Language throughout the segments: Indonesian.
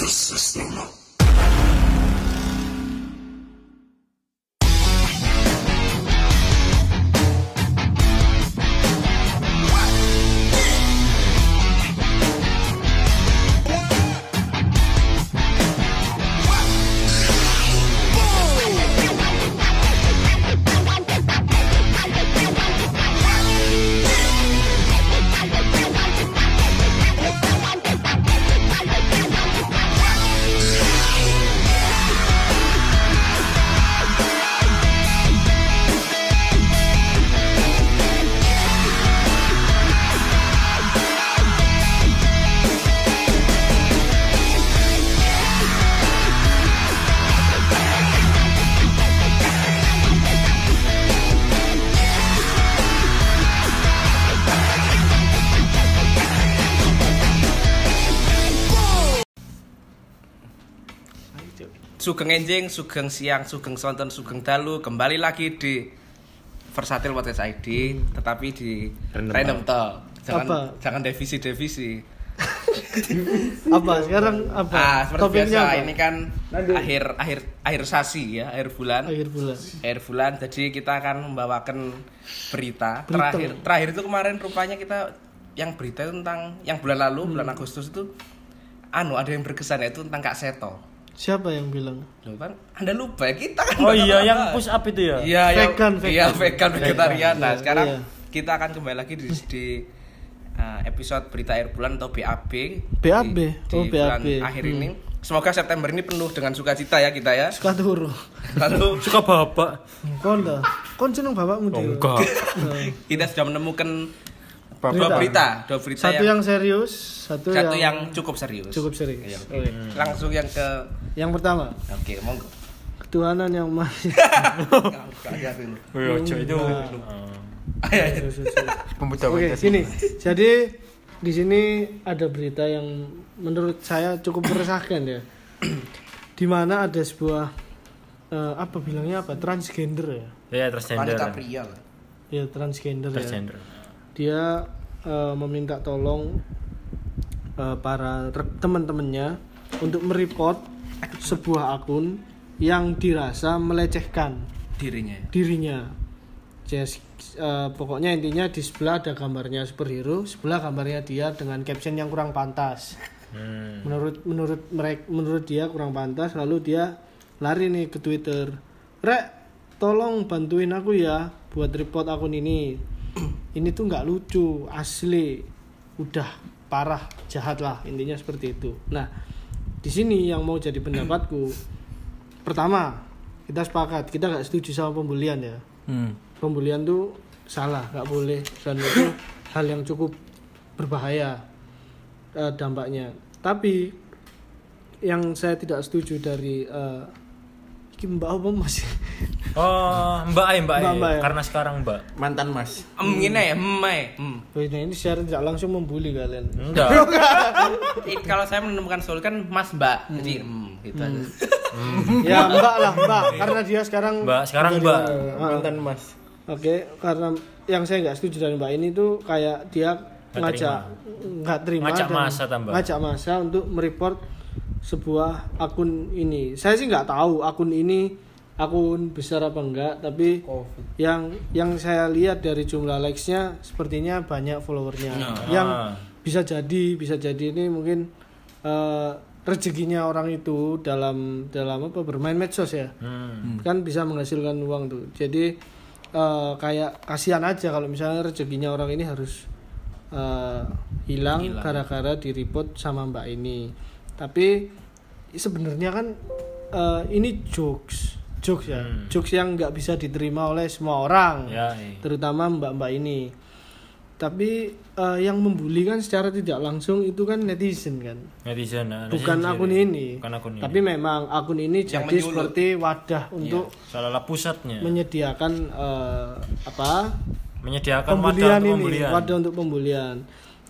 the system. Sugeng enjing, sugeng siang, sugeng sonten, sugeng dalu kembali lagi di Versatil Podcast ID, tetapi di Random Random Talk. Jangan Apa? jangan devisi. apa sekarang apa Ah, seperti topiknya biasa apa? ini kan akhir akhir akhir sasi ya, akhir bulan. akhir bulan Akhir bulan, jadi kita akan membawakan berita. Berita. Terakhir terakhir itu kemarin rupanya kita yang berita itu tentang yang bulan lalu, Hmm. bulan Agustus itu anu ada yang berkesan yaitu tentang Kak Seto. Siapa yang bilang Loh kan Anda lupa ya kita kan Oh iya, yang push up itu ya? Iya, yang- Vegan, Iya, vegan. vegan vegetarian. Nah, Iya, sekarang iya. kita akan kembali lagi di, di uh, episode berita air bulan atau BAB. BAB? Di, di Oh, bulan BAB. akhir Hmm. ini. Semoga September ini penuh dengan sukacita ya kita ya. suka turu Lalu Suka bapak? kon dah kon seneng bapakmu Oh, dia enggak. kita sudah menemukan Berita. dua berita, dua berita satu yang serius satu, satu yang, yang cukup serius. cukup serius Iya, Oke. Langsung yang ke yang pertama Oke, monggo. ketuhanan yang masih Wih, ojo itu. Oke, sini. Jadi di sini ada berita yang menurut saya cukup meresahkan ya. di mana ada sebuah eh, apa bilangnya apa? Transgender ya. Ya, transgender. Wanita pria lah. Ya, transgender, Transgender. ya. Dia eh, meminta tolong eh, para teman-temannya untuk mereport sebuah akun yang dirasa melecehkan Dirinya. dirinya. Just, eh, pokoknya intinya di sebelah ada gambarnya superhero, sebelah gambarnya dia dengan caption yang kurang pantas. Hmm. Menurut menurut mereka menurut dia kurang pantas, lalu dia lari nih ke Twitter. Rek, tolong bantuin aku ya buat report akun ini. ini tuh nggak lucu, asli. Udah parah, jahat lah intinya seperti itu. Nah, di sini yang mau jadi pendapatku pertama kita sepakat kita nggak setuju sama pembulian ya. Hmm. pembulian tuh salah nggak boleh dan itu hal yang cukup berbahaya eh, dampaknya. Tapi yang saya tidak setuju dari iki mbak apa masih Oh, Mbak Ai, Mbak Ai. Mbak, Mbak ya. Karena sekarang Mbak. mantan mas Em ini ya, em eh. Em. Oh, nah ini secara tidak langsung membuli kalian Enggak. Kalau saya menemukan Soul kan Mas Mbak. Jadi em gitu aja. ya mbak lah mbak karena dia sekarang Mbak, sekarang Mbak. Ah, mantan mas Oke, karena yang saya nggak setuju dari Mbak ini tuh kayak dia Nggak ngajak nggak terima Ngajak dan masa tambah. ngajak masa untuk mereport sebuah akun ini. Saya sih nggak tahu akun ini akun besar apa enggak, tapi yang yang saya lihat dari jumlah likes-nya sepertinya banyak followernya. Yang Ah. bisa jadi bisa jadi ini mungkin eh, rezekinya orang itu dalam dalam apa bermain medsos ya Hmm. kan bisa menghasilkan uang tuh jadi eh, kayak kasihan aja kalau misalnya rezekinya orang ini harus eh, hilang gara-gara di report sama mbak ini tapi sebenarnya kan eh, ini jokes jokes ya Hmm. jokes yang nggak bisa diterima oleh semua orang Ya, iya. terutama mbak-mbak ini tapi eh, yang membuli kan secara tidak langsung itu kan netizen kan Netizen. nah, bukan netizen akun sendiri. ini. Bukan akun ini. Tapi memang akun ini Yang jadi menyulut. seperti wadah untuk Salah pusatnya. menyediakan eh, apa? Menyediakan wadah pembulian untuk ini, pembulian. wadah untuk pembulian.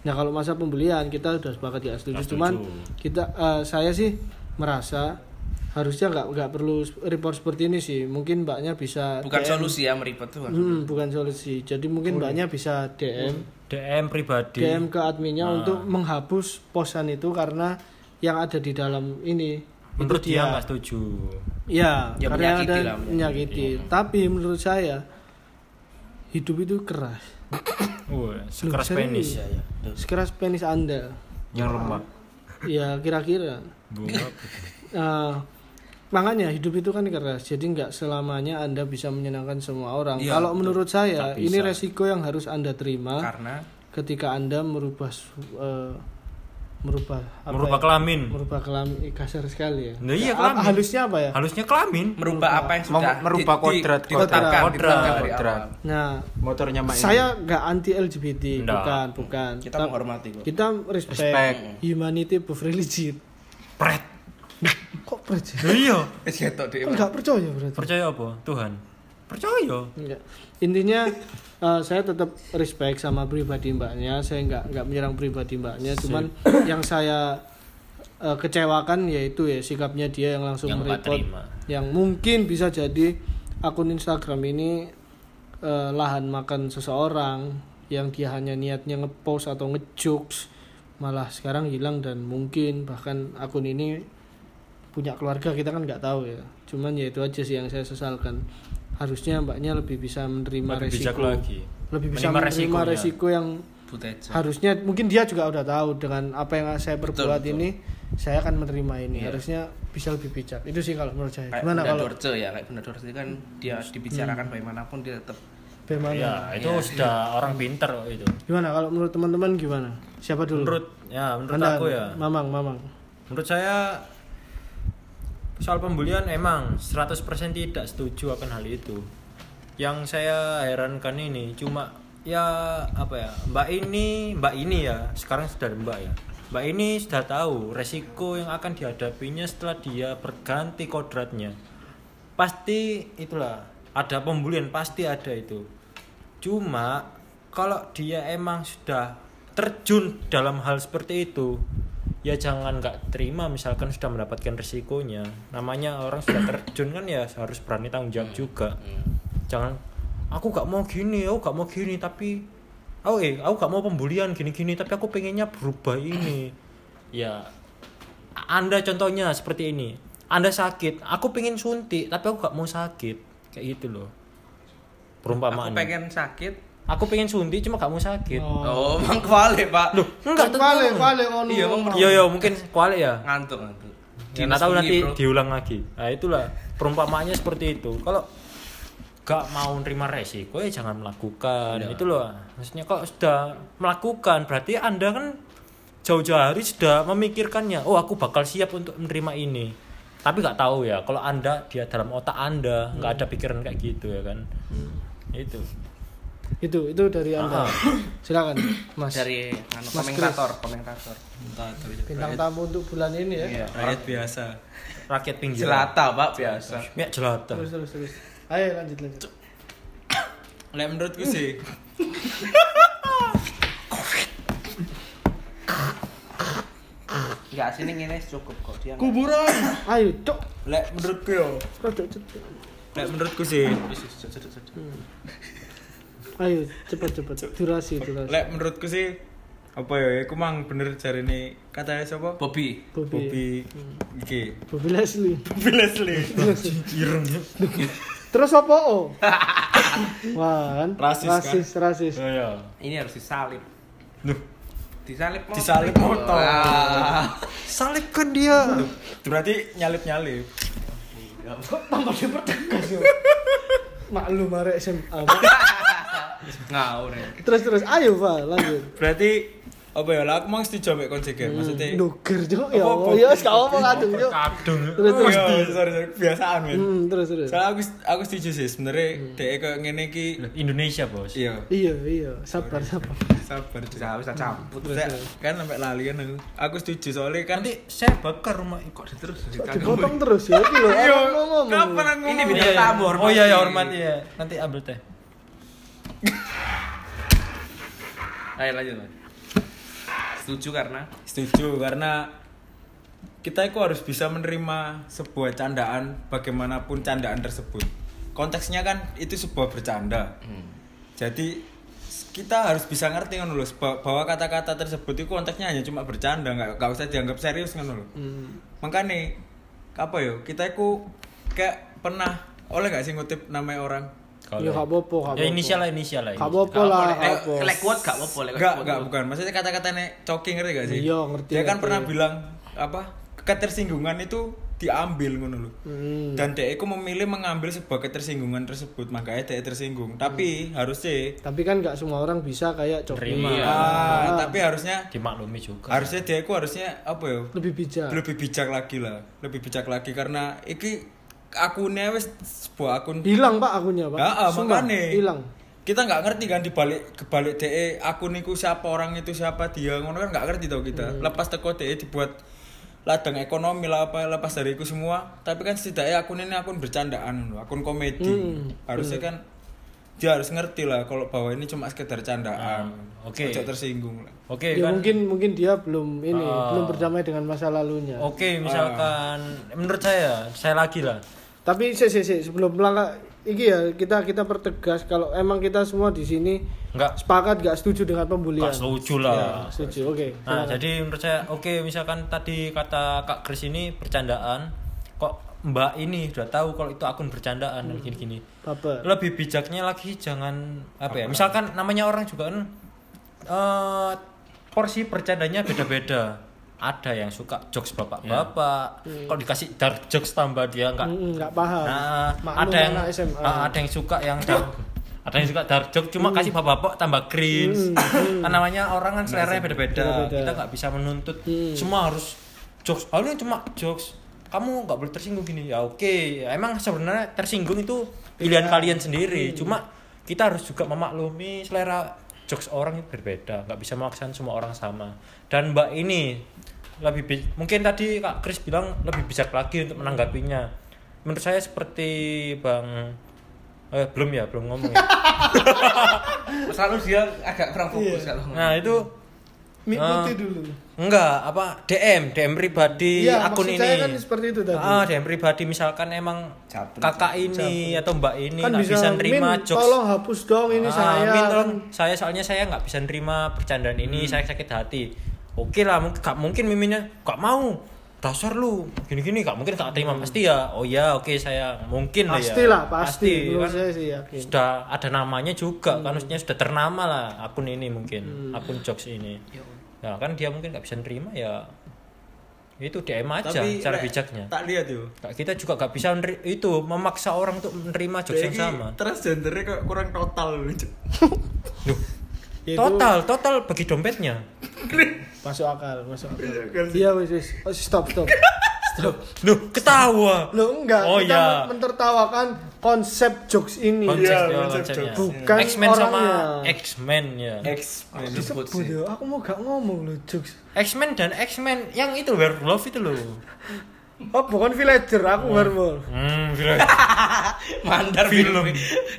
Nah, kalau masa pembulian kita sudah sepakat ya setuju. Cuman kita eh, saya sih merasa harusnya nggak nggak perlu report seperti ini sih. Mungkin mbaknya bisa Bukan DM. solusi ya meripet tuh. Hmm, bukan solusi. Jadi mungkin mbaknya bisa DM DM pribadi. DM ke adminnya Nah. untuk menghapus posan itu karena yang ada di dalam ini Menurut itu dia nggak setuju. Ya, Ya, karena menyakiti ada lah, menyakiti. Tapi menurut saya hidup itu keras. Wah, sekeras penis. Iya, iya. Sekeras penis Anda. Yang lemah. Ya kira-kira. Bunga. Makanya hidup itu kan keras. Jadi nggak selamanya Anda bisa menyenangkan semua orang. Iya, Kalau menurut saya ini resiko yang harus Anda terima Karena ketika Anda merubah eh, merubah apa Merubah ya? kelamin. merubah kelamin eh, kasar sekali ya. Nah, iya, Ya, kelamin. halusnya apa ya? Halusnya kelamin. merubah apa yang sudah merubah kodrat, kodrat. Kodrat. Nah, Motornya Mak saya nggak anti LGBT, Nggak. bukan, bukan. Kita Ta- menghormati kok. kita respect, Respect. humanity above religion. Pret. Kok percaya? Lah iya. Wis ketok dhewe. Percaya berarti? Percaya apa? Tuhan. Percaya. Enggak. Intinya eh, saya tetap respect sama pribadi mbaknya. Saya nggak nggak menyerang pribadi mbaknya. Cuman yang saya eh, kecewakan yaitu ya sikapnya dia yang langsung Yang merepot, terima. yang mungkin bisa jadi akun Instagram ini eh, lahan makan seseorang yang dia hanya niatnya ngepost atau ngejokes malah sekarang hilang dan mungkin bahkan akun ini punya keluarga kita kan nggak tahu ya cuman ya itu aja sih yang saya sesalkan harusnya mbaknya lebih bisa menerima Lebih bijak resiko lagi. lebih bisa Menerima menerima resikonya. resiko yang Butejo. harusnya mungkin dia juga udah tahu dengan apa yang saya perbuat betul. ini saya akan menerima ini Iya. harusnya bisa lebih bijak itu sih kalau menurut saya Kayak gimana kalau Dorce ya, kayak Bunda Dorce kan dia dibicarakan bagaimanapun dia tetap bagaimana Ya, itu sudah orang pinter kok itu. gimana kalau menurut teman-teman gimana siapa dulu Menurut ya, menurut Anda, aku ya. mamang mamang Menurut saya soal pembulian emang 100% tidak setuju akan hal itu. Yang saya herankan ini cuma ya apa ya Mbak ini Mbak ini ya sekarang sudah Mbak ya. Mbak ini sudah tahu resiko yang akan dihadapinya setelah dia berganti kodratnya. Pasti itulah ada pembulian pasti ada itu. Cuma kalau dia emang sudah terjun dalam hal seperti itu ya jangan nggak terima misalkan sudah mendapatkan resikonya. Namanya orang sudah terjun kan ya harus berani tanggung jawab juga. Jangan aku gak mau gini aku gak mau gini tapi oh eh aku gak mau pembulian gini-gini tapi aku pengennya berubah ini. Ya. Anda contohnya seperti ini. Anda sakit aku pengen suntik tapi aku gak mau sakit. Kayak gitu loh. Aku perumpamaan pengen sakit. Aku pengen suntik cuma gak mau sakit Oh, emang kebalik, Pak. loh enggak tuh balik balik ngono Iya, emang iya iya mungkin kuali ya Ngantuk, ngantuk. Ya, Dinas nggak tahu nanti bro. diulang lagi. Nah itulah perumpamaannya seperti itu. Kalau gak mau nerima resiko ya jangan melakukan. Iya. Itu loh. Maksudnya kalau sudah melakukan berarti anda kan jauh-jauh hari sudah memikirkannya. Oh aku bakal siap untuk menerima ini. Tapi nggak tahu ya. Kalau anda dia dalam otak anda nggak ada pikiran kayak gitu ya kan. Itu. Itu itu dari anda. Silakan mas. Dari anu, Mas komentator, komentator. bintang tamu untuk bulan ini ya? Iya. Rakyat biasa. Rakyat pinggir. Jelata, Pak, biasa. Ya jelata. terus terus terus. Ayo lanjut lanjut. Lek menurutku sih, Enggak, sini ngene cukup kok. Dia. kuburan. ayo cok lek menurutku yo, lek menurutku sih, ayo cepet cepet durasi durasi lek menurutku sih apa ya, aku mang bener cari ini katanya siapa? Bobby. Bobby Bobby, iki, Bobby Leslie Bobby Leslie. Ireng. terus apa oh wah kan Rasis, kan? rasis rasis Oh ya. Ini harus disalib. Duh, Disalib motor. Disalib motor. Ah. Salibkan dia. berarti nyalip nyalip. tambah dipertegas yo maklum arek SMA Ngawur ya. terus terus ayo pak lanjut Berarti apa ya? Lah aku mang setuju ambek konsegan. Maksudnya nuker cok ya ya sekarang apa kadung cok Kadung. terus Oh, terus iya, sorry, sorry, kebiasaan men. hmm, terus terus Soalnya aku aku setuju sih sebenarnya dhek kayak ngene iki Indonesia, Bos. iya, iya iya sabar sabar sabar. Bisa bisa campur. Kan sampai lali kan aku. Aku setuju soalnya kan Nanti saya bakar rumah Kok terus dipotong terus ya iki lho Iya, mau ngomong kapan aku Ini ngomong? bintang tamu, Oh iya ya hormati ya. Nanti ambil teh. Ayo lanjut, Mas. Setuju karena Setuju karena kita itu harus bisa menerima sebuah candaan bagaimanapun candaan tersebut. Konteksnya kan itu sebuah bercanda. Jadi kita harus bisa ngerti kan lho bah- bahwa kata-kata tersebut itu konteksnya hanya cuma bercanda nggak nggak usah dianggap serius kan lho Hmm. makanya apa yo kita itu kayak pernah oleh gak sih ngutip nama orang Ya gak apa-apa, gak Ya inisial lah inisial lah. Gak apa-apa lah, Lek- gak apa. lek kuat gak apa-apa lek kuat. enggak bukan. Maksudnya kata-katanya coki ngerti gak sih? Iya, ngerti, Dia kan pernah bilang apa? Ketersinggungan itu diambil ngono lho. Hmm. Dan dia itu memilih mengambil sebuah ketersinggungan tersebut, makanya dia tersinggung. Tapi harusnya Tapi kan gak semua orang bisa kayak Coki. Terima. Iya. ah, tapi harusnya Dimaklumi juga. harusnya dia itu harusnya apa ya? Lebih bijak. Lebih bijak lagi lah. Lebih bijak lagi karena iki akunnya wis sebuah akun Hilang pak akunnya pak. Sumpah, makanya. Hilang. kita nggak ngerti kan dibalik kebalik DE akun itu siapa orang itu siapa dia ngono kan nggak ngerti tau kita Hmm. lepas teko DE dibuat ladang ekonomi lah apa lepas dari itu semua tapi kan setidaknya akun ini akun bercandaan loh akun komedi Hmm, harusnya kan dia harus ngerti lah kalau bahwa ini cuma sekedar candaan Ah, oke. Ojo tersinggung lah Oke ya kan. mungkin mungkin dia belum ini Ah. belum berdamai dengan masa lalunya. Oke, misalkan menurut saya, saya lagi lah. Tapi sih sih sih sebelum melangkah iki ya kita kita pertegas kalau emang kita semua di sini Enggak sepakat gak setuju dengan pembulian. Gak setuju Ya, lah. setuju. Oke. Nah, silakan. jadi menurut saya oke misalkan tadi kata Kak Kris ini bercandaan, kok Mbak ini udah tahu kalau itu akun bercandaan dan gini-gini. Baper. Lebih bijaknya lagi jangan apa ya? Misalkan namanya orang juga kan eh porsi bercandanya beda-beda. Ada yang suka jokes bapak-bapak, kalau dikasih dark jokes tambah dia nggak Mm, nggak paham. Nah, Maklum ada yang SMA. ah, ada yang suka yang dark, ada yang suka dark joke cuma kasih bapak-bapak tambah cringe. Kan namanya orang kan selera beda-beda. Beda-beda. Kita nggak bisa menuntut Hmm. semua harus jokes. Oh, ini cuma jokes. Kamu nggak boleh tersinggung gini. Ya oke. Emang sebenarnya tersinggung itu pilihan kalian sendiri. Cuma kita harus juga memaklumi selera jokes orang itu berbeda. Nggak bisa memaksakan semua orang sama. Dan Mbak ini lebih bi- mungkin tadi Kak Kris bilang lebih bijak lagi untuk menanggapinya. Menurut saya seperti Bang eh belum ya, belum ngomong ya. Selalu dia agak kurang fokus Iya. kalau ngomong. Nah, itu Mengikuti Ah. dulu. enggak apa DM, DM pribadi Iya, akun maksud ini. saya kan seperti itu tadi. Ah, DM pribadi misalkan emang Japri. kakak ini atau mbak ini kan bisa, bisa nerima Min, jokes. tolong hapus dong ini Ah, saya. Min, kan. tolong. saya soalnya saya nggak bisa nerima bercandaan Hmm. ini, saya sakit hati. Oke lah, mungkin gak mungkin miminnya gak mau. Dasar lu, gini-gini gak mungkin gak terima pasti ya. Oh ya, oke saya mungkin lah ya. Pasti lah, pasti. Kan saya sih yakin. sudah ada namanya juga Hmm. kan maksudnya sudah ternama lah akun ini mungkin akun jokes ini nah kan dia mungkin nggak bisa nerima ya itu DM aja tapi cara bijaknya tak lihat Nggak, kita juga nggak bisa itu memaksa orang untuk menerima jokes yang sama transgendernya kok kurang total loh Cuk. Loh, Ya, itu total total bagi dompetnya masuk akal, masuk akal. Iya, Iya wis wis. Oh, stop stop. Stop. Loh, ketawa Lo enggak, Oh, kita iya. mentertawakan konsep jokes ini. konsep ya, konsep konsepnya jokes. Bukan X-Men sama orangnya. X-Men ya X Disebut ya, aku mau gak ngomong lo jokes. X-Men dan X-Men yang itu werewolf itu loh Oh, bukan villager, aku werewolf. hmm gila. Mandar Film.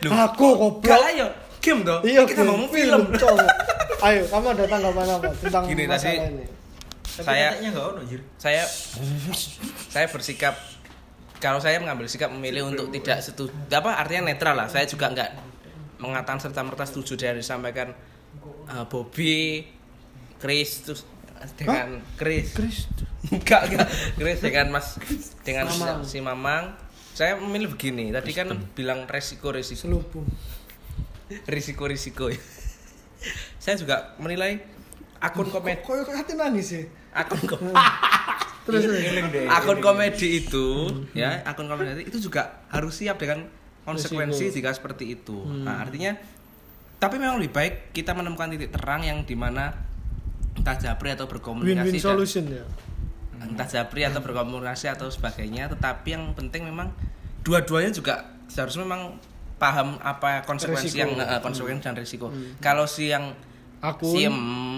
Lu. Aku goblok. Gak. Game toh. Iya, kita ngomong film. cowok. Ayo, kamu ada tanggapan apa tentang Gini, masalah tadi- ini? Tapi Saya- ono jir. saya saya bersikap kalau saya mengambil sikap memilih untuk tidak setuju apa artinya netral lah saya juga nggak mengatakan serta merta setuju dari disampaikan uh, Bobby Chris terus dengan Chris Chris. enggak enggak Chris dengan Mas dengan si- Mamang. si Mamang saya memilih begini tadi kan bilang resiko resiko Selubung. Risiko risiko saya juga menilai akun komedi Kok kok hati nangis sih? akun kom- Terus akun komedi itu ya akun komedi itu juga harus siap dengan konsekuensi jika seperti itu. Nah artinya tapi memang lebih baik kita menemukan titik terang yang di mana entah japri atau berkomunikasi Win-win dan- solution ya. entah japri atau berkomunikasi atau sebagainya tetapi yang penting memang dua-duanya juga seharusnya memang paham apa konsekuensi Resiko. yang eh, konsekuensi dan risiko kalau si yang Akun. si em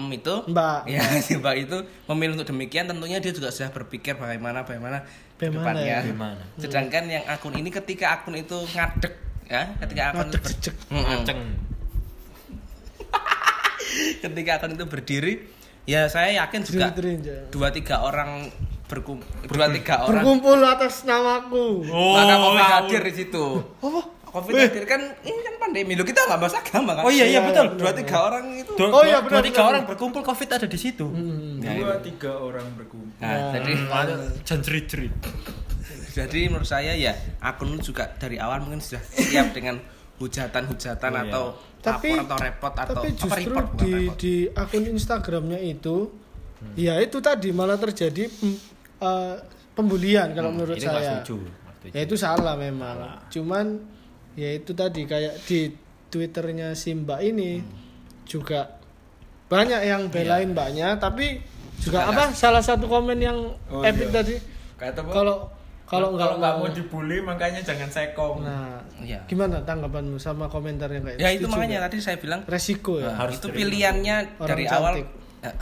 itu Mbak. ya si mbak itu memilih untuk demikian tentunya dia juga sudah berpikir bagaimana bagaimana Bagaimana depannya ya? Bagaimana? sedangkan yang akun ini ketika akun itu ngadek ya ketika akun itu Ngadek, ber- jejek. Mm-mm. Ngaceng. ketika akun itu berdiri ya saya yakin juga dua tiga orang berkum dua tiga orang Berkumpul atas namaku. Oh, maka Covid ngawur. hadir di situ Apa? Covid akhir kan ini kan pandemi. Lo kita nggak bahas agama kan? Oh iya iya betul. dua tiga orang itu. Dua, Oh iya, dua- benar, dua tiga orang berkumpul covid ada di situ. Nah, dua tiga orang berkumpul. Nah, jadi Jangan cerit-cerit. jadi menurut saya ya akun itu juga dari awal mungkin sudah siap dengan hujatan-hujatan Oh, iya. atau Tapi- atau repot atau tapi apa justru report bukan di report. di akun Instagramnya itu ya itu tadi malah terjadi pem- eh, pembulian kalau menurut Ini nggak saya. setuju. ya itu salah memang. Cuman ya itu tadi kayak di twitternya si mbak ini juga banyak yang belain mbaknya tapi juga apa salah satu komen yang Oh, epic iya. tadi kalau kalau nggak nggak mau dibully makanya jangan sekong nah Iya. gimana tanggapanmu sama komentar yang kayak ya itu makanya nggak? tadi saya bilang resiko ya nah, harus itu pilihannya Orang dari awal cantik. ya,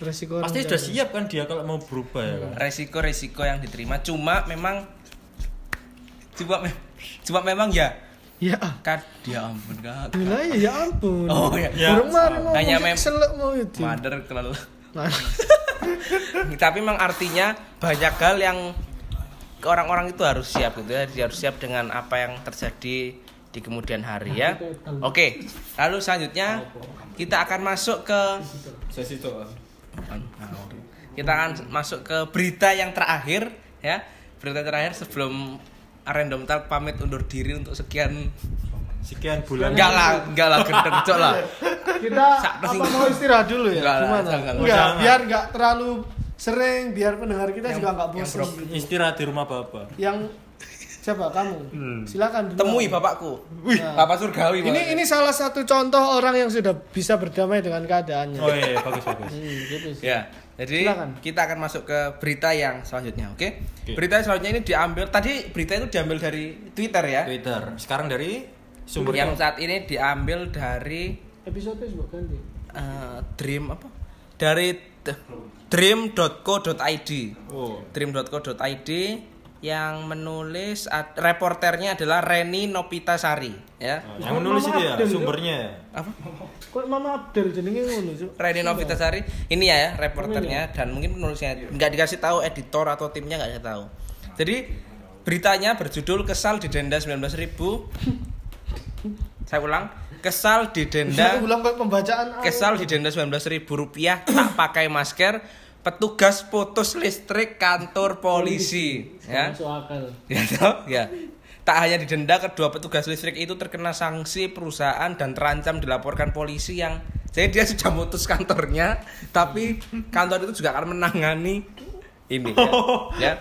resiko orang Pasti sudah siap kan dia kalau mau berubah ya kan. resiko-resiko yang diterima cuma memang cuma me- cuma memang ya. Ya. Kan dia ampun kak. Gila ya ampun. Oh, iya. Ya. Burung mari mau Hanya mem- selek mau itu. mother kelel Nah, tapi memang artinya banyak hal yang ke orang-orang itu harus siap gitu ya. Dia harus siap dengan apa yang terjadi di kemudian hari ya. Oke lalu selanjutnya kita akan masuk ke sesi itu kita akan masuk ke berita yang terakhir ya. Berita terakhir sebelum random talk pamit undur diri untuk sekian Sekian bulan. enggak lah enggak lah gendeng cok lah kita apa mau istirahat dulu ya? Enggak lah, Gimana? jangan. Enggak, Jangan. biar enggak terlalu sering, biar pendengar kita juga enggak bosan. brok- Istirahat di rumah bapak. Yang siapa kamu? Silakan dulu. temui bapakku Nah. bapak surgawi Ini ini salah satu contoh orang yang sudah bisa berdamai dengan keadaannya. Oh iya, iya, bagus bagus. Hmm, gitu sih. Ya, jadi Silakan. kita akan masuk ke berita yang selanjutnya, oke? Oke. Berita selanjutnya ini diambil tadi berita itu diambil dari Twitter ya. Twitter. Sekarang dari sumber Yang saat ini diambil dari Episode sebuah ganti. eh, Dream apa? Dari dream.co.id. Oh. dream.co.id yang menulis ad- reporternya adalah Reni Nopitasari ya. Oh, yang menulis itu ya sumbernya ya. Apa? Kok Mama Abdul jenenge ngono, Cuk? Reni Novitasari ini ya, ya reporternya dan mungkin penulisnya. Nggak dikasih tahu editor atau timnya nggak dikasih tahu. Jadi beritanya berjudul kesal didenda 19.000 Saya ulang, kesal didenda Saya ulang kok pembacaan kesal didenda 19.000 rupiah tak pakai masker petugas putus listrik kantor polisi. Ya. Masuk akal. ya toh? ya tak hanya didenda kedua petugas listrik itu terkena sanksi perusahaan dan terancam dilaporkan polisi yang jadi dia sudah mutus kantornya tapi kantor itu juga akan menangani ini ya, ya.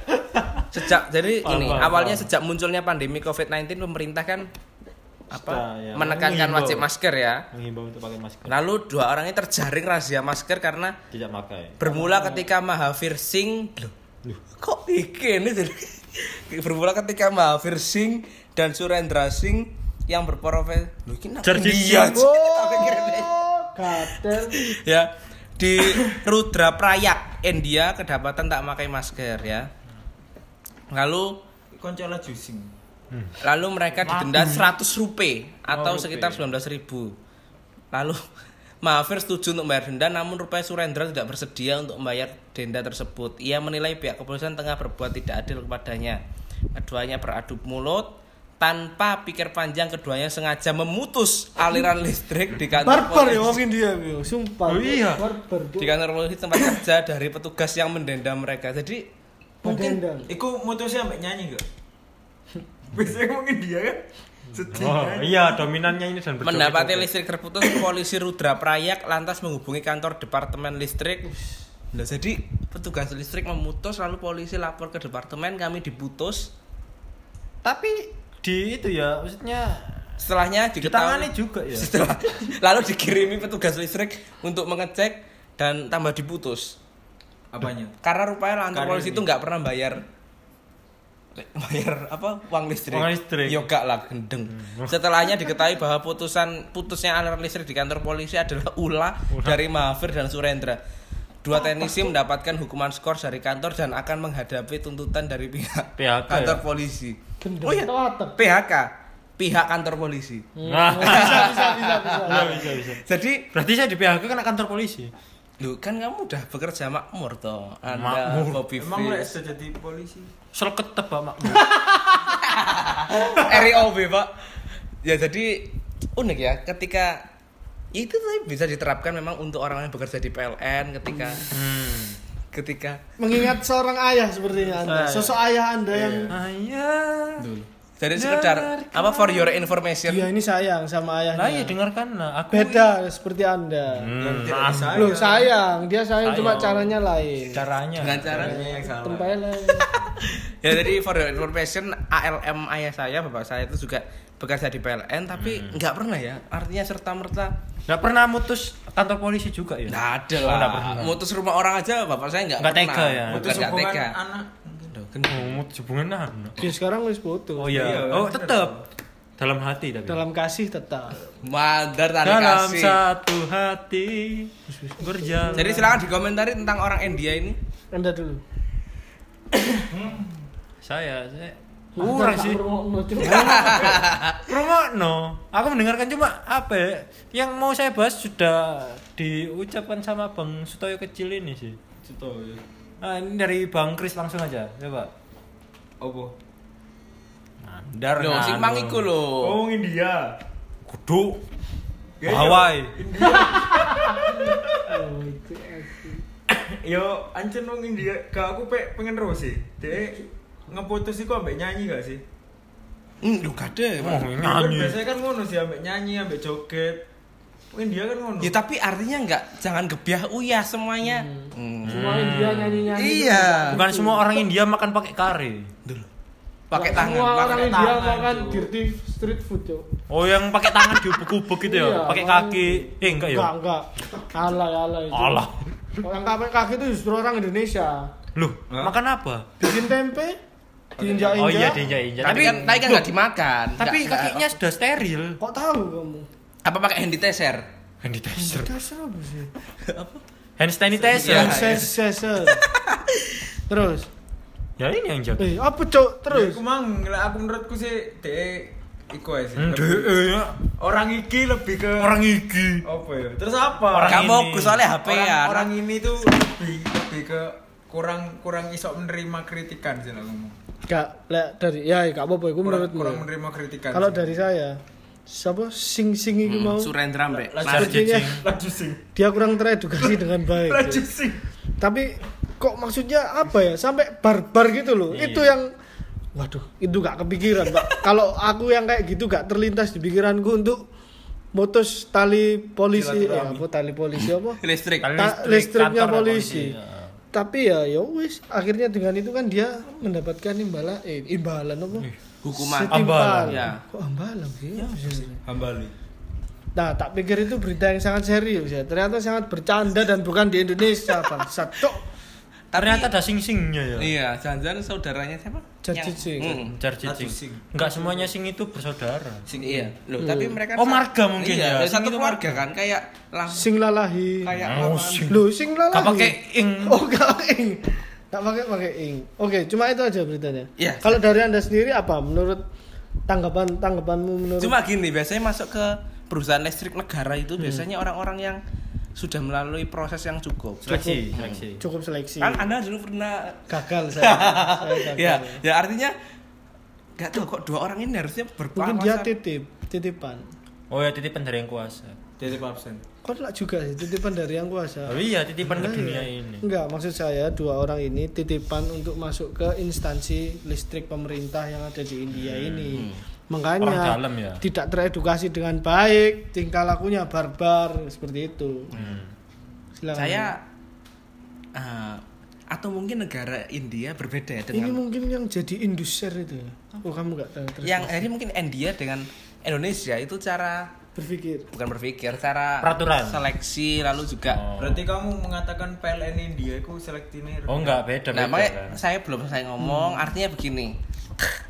sejak jadi Paham, ini paham, awalnya paham. sejak munculnya pandemi covid-19 pemerintah kan apa ya. menekankan wajib masker ya Menghimbau untuk pakai masker. lalu dua orang ini terjaring razia masker karena Tidak pakai. bermula ketika Mahavir Singh loh, kok iki ini jadi bermula ketika Mahavir Singh dan Surendra Singh yang berprofesi loh ini India. Oh, ya di Rudra Prayak India kedapatan tak pakai masker ya. Lalu koncola jusing lalu mereka didenda 100 rupiah atau Oh, rupiah. sekitar 19.000 ribu. Lalu Mahavir setuju untuk membayar denda namun rupanya Surendra tidak bersedia untuk membayar denda tersebut ia menilai pihak kepolisian tengah berbuat tidak adil kepadanya keduanya beradu mulut tanpa pikir panjang keduanya sengaja memutus aliran listrik di kantor Barbar ya mungkin dia, Bro. sumpah. Oh, iya. Barbar. Di kantor polisi tempat kerja dari petugas yang mendenda mereka jadi mungkin Mendendam. Iku mutusnya sampai nyanyi gak? Biasanya mungkin dia kan Oh kan? iya, dominannya ini dan. Mendapati listrik terputus, polisi Rudra Prayak lantas menghubungi kantor departemen listrik. Nah, jadi petugas listrik memutus lalu polisi lapor ke departemen kami diputus. Tapi di itu ya, maksudnya Setelahnya ditangani diketahui juga ya. setelah lalu dikirimi petugas listrik untuk mengecek dan tambah diputus. Apanya? Karena rupanya kantor polisi ini. itu nggak pernah bayar bayar apa uang listrik. Uang listrik. Ya enggak lah gendeng. Setelahnya diketahui bahwa putusan putusnya aliran listrik di kantor polisi adalah ulah dari Mahavir dan Surendra. Dua teknisi mendapatkan hukuman skor dari kantor dan akan menghadapi tuntutan dari pihak PHK kantor ya? polisi. Gendeng Oh iya? PHK, pihak kantor polisi. Nah, Bisa, bisa, bisa, bisa. bisa bisa bisa. Jadi Berarti saya di PHK kena kantor polisi. Lu kan kamu udah bekerja makmur toh. Anda Makmur. Bobby Emang lu sudah jadi polisi? Selket tebak mak. RIOB pak ya jadi unik ya ketika itu tuh bisa diterapkan memang untuk orang yang bekerja di PLN ketika Hmm. ketika Mengingat seorang ayah sepertinya Anda. Sosok ayah Anda yang Ayah. Jadi sekedar apa for your information dia ini sayang sama ayahnya. Lah iya dengarkan lah. Aku Beda seperti Anda. Hmm, maaf. bisa. Loh, sayang, dia sayang, cuma Sayang. caranya lain. caranya. dengan cara Caranya yang salah. Tempeleng. ya jadi for your information ALM ayah saya bapak saya itu juga bekerja di PLN tapi nggak pernah ya artinya serta merta Nggak pernah mutus kantor polisi juga ya? nggak ada Oh, lah pernah. mutus rumah orang aja bapak saya nggak Nggak pernah tega ya? Nggak hubungan tega anak. Aduh, kan- Oh, mutus hubungan anak. Dia sekarang wis putus. Oh iya. Iya, oh, tetap dalam hati tapi. Dalam kasih tetap. Madar tali Dalam kasih. satu hati berjalan. Jadi silakan dikomentari tentang orang India ini. Anda dulu. saya, saya kurang sih. Promo no. Aku mendengarkan cuma apa ya? Yang mau saya bahas sudah diucapkan sama Bang Sutoyo kecil ini sih. Cito ya. Nah, ini dari Bang Kris langsung aja, coba. Apa? Mandar. Loh, sing mang iku lho. Oh, India. Kudu. Ya, iya. Hawaii. Oh, itu aku. Yo, ancen wong India, gak aku pe pengen terus sih. Dek ngeputus iku ambek nyanyi gak sih? Hmm, lu ada. Oh. Kan nyanyi. biasanya kan ngono sih ambek nyanyi, ambek joget. Wong India kan ngono. Ya tapi artinya enggak jangan gebiah uyah semuanya. Hmm. Semua India nyanyi-nyanyi. Iya. Bukan semua orang India makan pakai kare. Dulu. Pakai Semua tangan, orang India tangan, makan dirty street food, Cuk. Oh, yang pakai tangan diubek-ubek gitu ya? Iya, pakai kaki. Eh, enggak ya? Enggak, enggak. Alay, alay. Cuk. Alah. Yang pakai kaki itu justru orang Indonesia. Loh, Hah? makan apa? Bikin tempe, diinjak-injak. Oh iya, diinjak-injak. Tapi kan tapi kan enggak dimakan. Tapi nggak- kakinya sudah steril. Kok tahu kamu? apa pakai hand sanitizer? Hand sanitizer. Dasar apa sih? Hand sanitizer. Iya. Sensor. Terus, Ya ini yang jago. eh apa cok? Terus, Terus aku mang, aku menurutku sih dek iku aja sih. Hmm, deh, ya. Orang iki lebih ke Orang iki. apa ya? Terus apa? Orang Kamu ini. fokus soalnya HP orang, ya. orang ini tuh lebih lebih ke kurang kurang iso menerima kritikan sih ngomong. gak lek dari ya gak apa-apa iku Kurang, menurutmu. kurang menerima kritikan. Kalau dari saya, siapa sing sing itu Hmm, mau Surendra sepertinya laju sing. dia kurang teredukasi dengan baik. Laju Cuk. sing. Tapi kok maksudnya apa ya? Sampai barbar gitu loh. Iya. Itu yang waduh, itu gak kepikiran, Pak. Kalau aku yang kayak gitu gak terlintas di pikiranku untuk mutus tali polisi, ya, apa tali polisi apa? listrik. Tali Ta- listriknya kantor polisi. ya. Tapi ya ya wis, akhirnya dengan itu kan dia mendapatkan imbalan eh imbalan apa? Hukuman. Ambalan. Ya. Kok ambalan sih? Hambali. Nah, tak pikir itu berita yang sangat serius ya. Ternyata sangat bercanda dan bukan di Indonesia, bangsat. Cok. Ternyata ada sing-singnya ya. Iya, jangan-jangan saudaranya siapa? Jar Yang- Cicing. Hmm. Jar Satu cicing. sing. Enggak semuanya sing itu bersaudara. Sing iya. Loh, Hmm. tapi mereka Oh, marga mungkin iya, ya. dari satu Sing itu keluarga kan kayak langsung Sing lalahi. kayak Oh, sing. Loh, sing lalahi. Enggak pakai ing. Oh, gak pakai ing. Gak pakai pakai ing. Oke, cuma itu aja beritanya. Iya. Kalau dari Anda sendiri apa menurut tanggapan tanggapanmu menurut Cuma gini, biasanya masuk ke perusahaan listrik negara itu biasanya orang-orang yang sudah melalui proses yang cukup. Seleksi, seleksi. cukup seleksi. Kan Anda dulu pernah Gagal saya. saya gagal. ya, ya artinya nggak tahu kok dua orang ini harusnya Mungkin dia titip, titipan. Oh ya titipan dari yang kuasa. Titip absen. Kok lah juga sih titipan dari yang kuasa. Oh iya titipan ke Enggak, dunia ya. ini. Enggak, maksud saya dua orang ini titipan untuk masuk ke instansi listrik pemerintah yang ada di India ini. Makanya Hmm. Orang dalam ya. tidak teredukasi dengan baik, tingkah lakunya barbar seperti itu. Hmm. Silakan. Saya eh, atau mungkin negara India berbeda ya ini dengan mungkin yang jadi induser itu. Oh, kamu enggak tahu terus yang ini mungkin India dengan Indonesia itu cara berpikir. bukan berpikir cara Peraturan. seleksi lalu juga Oh. Berarti kamu mengatakan PLN India itu selektinir. Oh enggak beda Nah, beda. makanya kan. saya belum selesai ngomong, artinya begini.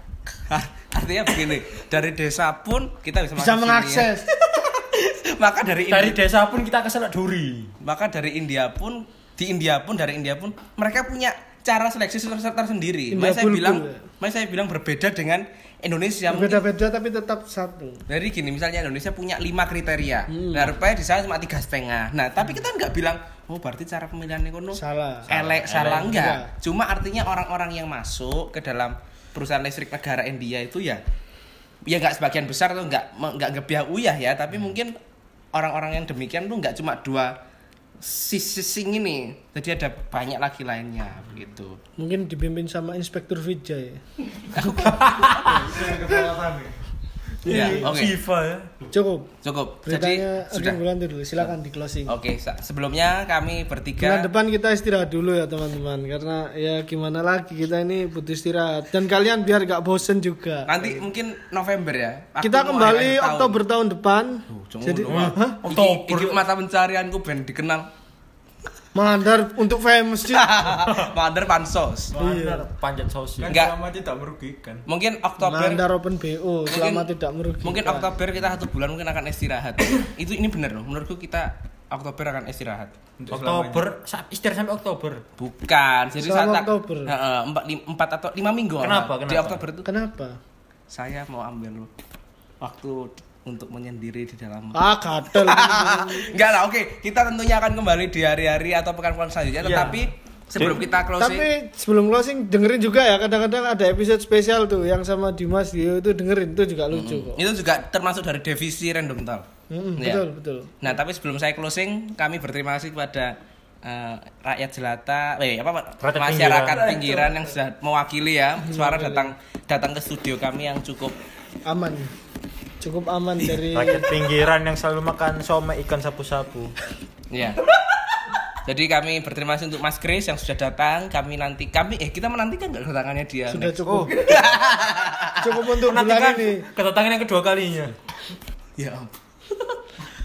artinya begini, dari desa pun kita bisa, Bisa mengakses. ya. maka dari Dari Indi- desa pun kita ke duri. maka dari India pun di India pun dari India pun mereka punya cara seleksi ter- tersendiri. India Makanya saya bilang, makanya saya bilang berbeda dengan Indonesia. Beda-beda tapi tetap satu. dari gini misalnya Indonesia punya lima kriteria Hmm. nah rupanya di sana cuma tiga setengah nah tapi kita nggak bilang oh berarti cara pemilihan ekonomi Salah. elek salah Elek. enggak Enggak. cuma artinya orang-orang yang masuk ke dalam perusahaan listrik negara India itu ya ya nggak sebagian besar tuh nggak nggak gebiah uyah ya tapi mungkin orang-orang yang demikian tuh nggak cuma dua sisi sing ini jadi ada banyak lagi lainnya begitu. Mungkin dipimpin sama Inspektur Vijay. ya oke FIFA ya. Cukup. cukup Beritanya jadi sudah Bulan dulu. Silakan di closing. oke sa- sebelumnya kami Bulan bertiga depan kita istirahat dulu ya teman-teman karena ya gimana lagi kita ini butuh istirahat dan kalian biar gak bosen juga. nanti mungkin November ya Waktu Kita kembali akhir tahun. Oktober tahun depan. Cuma Jadi. Hah? Iki, iki mata pencarianku ben dikenal mandar untuk famous sih. Mandar pansos Iya. Panjat sosial. Kan Enggak. selama tidak merugikan. mungkin Oktober mandar open BO selama tidak merugikan. mungkin Oktober kita satu bulan mungkin akan istirahat itu ini bener loh menurutku kita Oktober akan istirahat Untuk Oktober, istirahat sampai Oktober. bukan jadi Selama saat Oktober. Heeh, empat, lim- empat atau lima minggu Kenapa? di Kenapa? Oktober itu Kenapa? saya mau ambil waktu untuk menyendiri di dalam Ah, gatel. enggak lah oke kita tentunya akan kembali di hari-hari atau pekan-pekan selanjutnya Iya. tetapi sebelum kita closing Tapi sebelum closing dengerin juga ya kadang-kadang ada episode spesial tuh yang sama Dimas Dio itu dengerin itu juga lucu kok. itu juga termasuk dari divisi random talk Mm-mm, Ya. betul betul. Nah, tapi sebelum saya closing, kami berterima kasih kepada eh, rakyat jelata, eh apa Rakyat masyarakat pinggiran. yang sudah mewakili ya, suara datang datang ke studio kami yang cukup Aman. Cukup aman dari Rakyat pinggiran yang selalu makan somai ikan sapu-sapu. ya. Jadi kami berterima kasih untuk Mas Chris yang sudah datang. Kami nanti kami eh kita menantikan nggak kedatangannya dia. sudah next? cukup. cukup untuk bulan Menantikan ini. kedatangan yang kedua kalinya. Ya.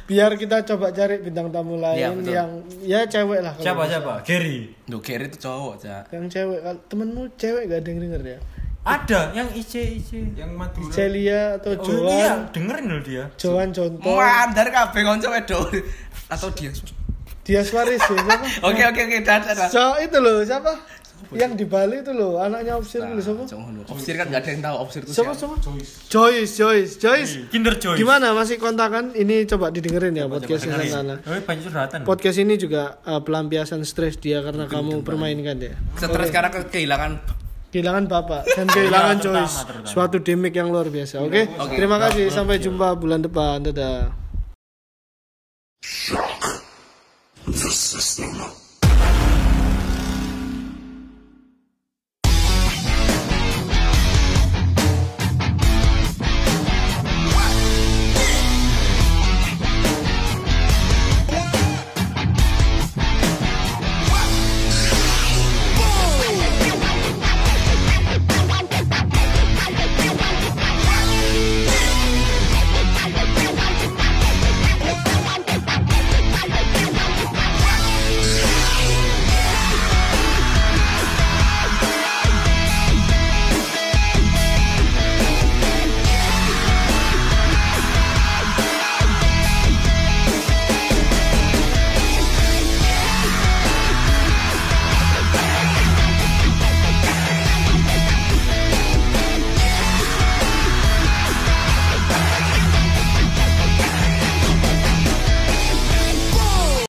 Biar kita coba cari bintang tamu lain Iya, betul. yang ya cewek lah. kalau Siapa siapa? Gary. Duh, Gary itu cowok, Cak. Yang cewek temenmu cewek gak ada yang denger ya? Ada yang IC IC. Yang Madura. Celia atau Oh, Joan? iya, dengerin loh dia. Joan contoh. Mandar kabeh kanca wedok atau dia. Dia Suarez ya siapa? Oke, oke, oke. So itu loh siapa? Yang di Bali itu loh anaknya Opsir itu siapa? Opsir kan nggak ada yang tahu Opsir itu Siapa siapa. Joyce, Joyce, Joyce. Kinder Joy. Gimana masih kontakan? Ini coba didengerin ya podcast Dengerin. sana. Curhatan. Podcast ini juga uh, pelampiasan stres dia karena kamu permainkan dia. Stres karena ke- kehilangan kehilangan bapak dan kehilangan terutama, terutama. suatu demik yang luar biasa oke okay? okay. terima kasih sampai jumpa bulan depan dadah Shock.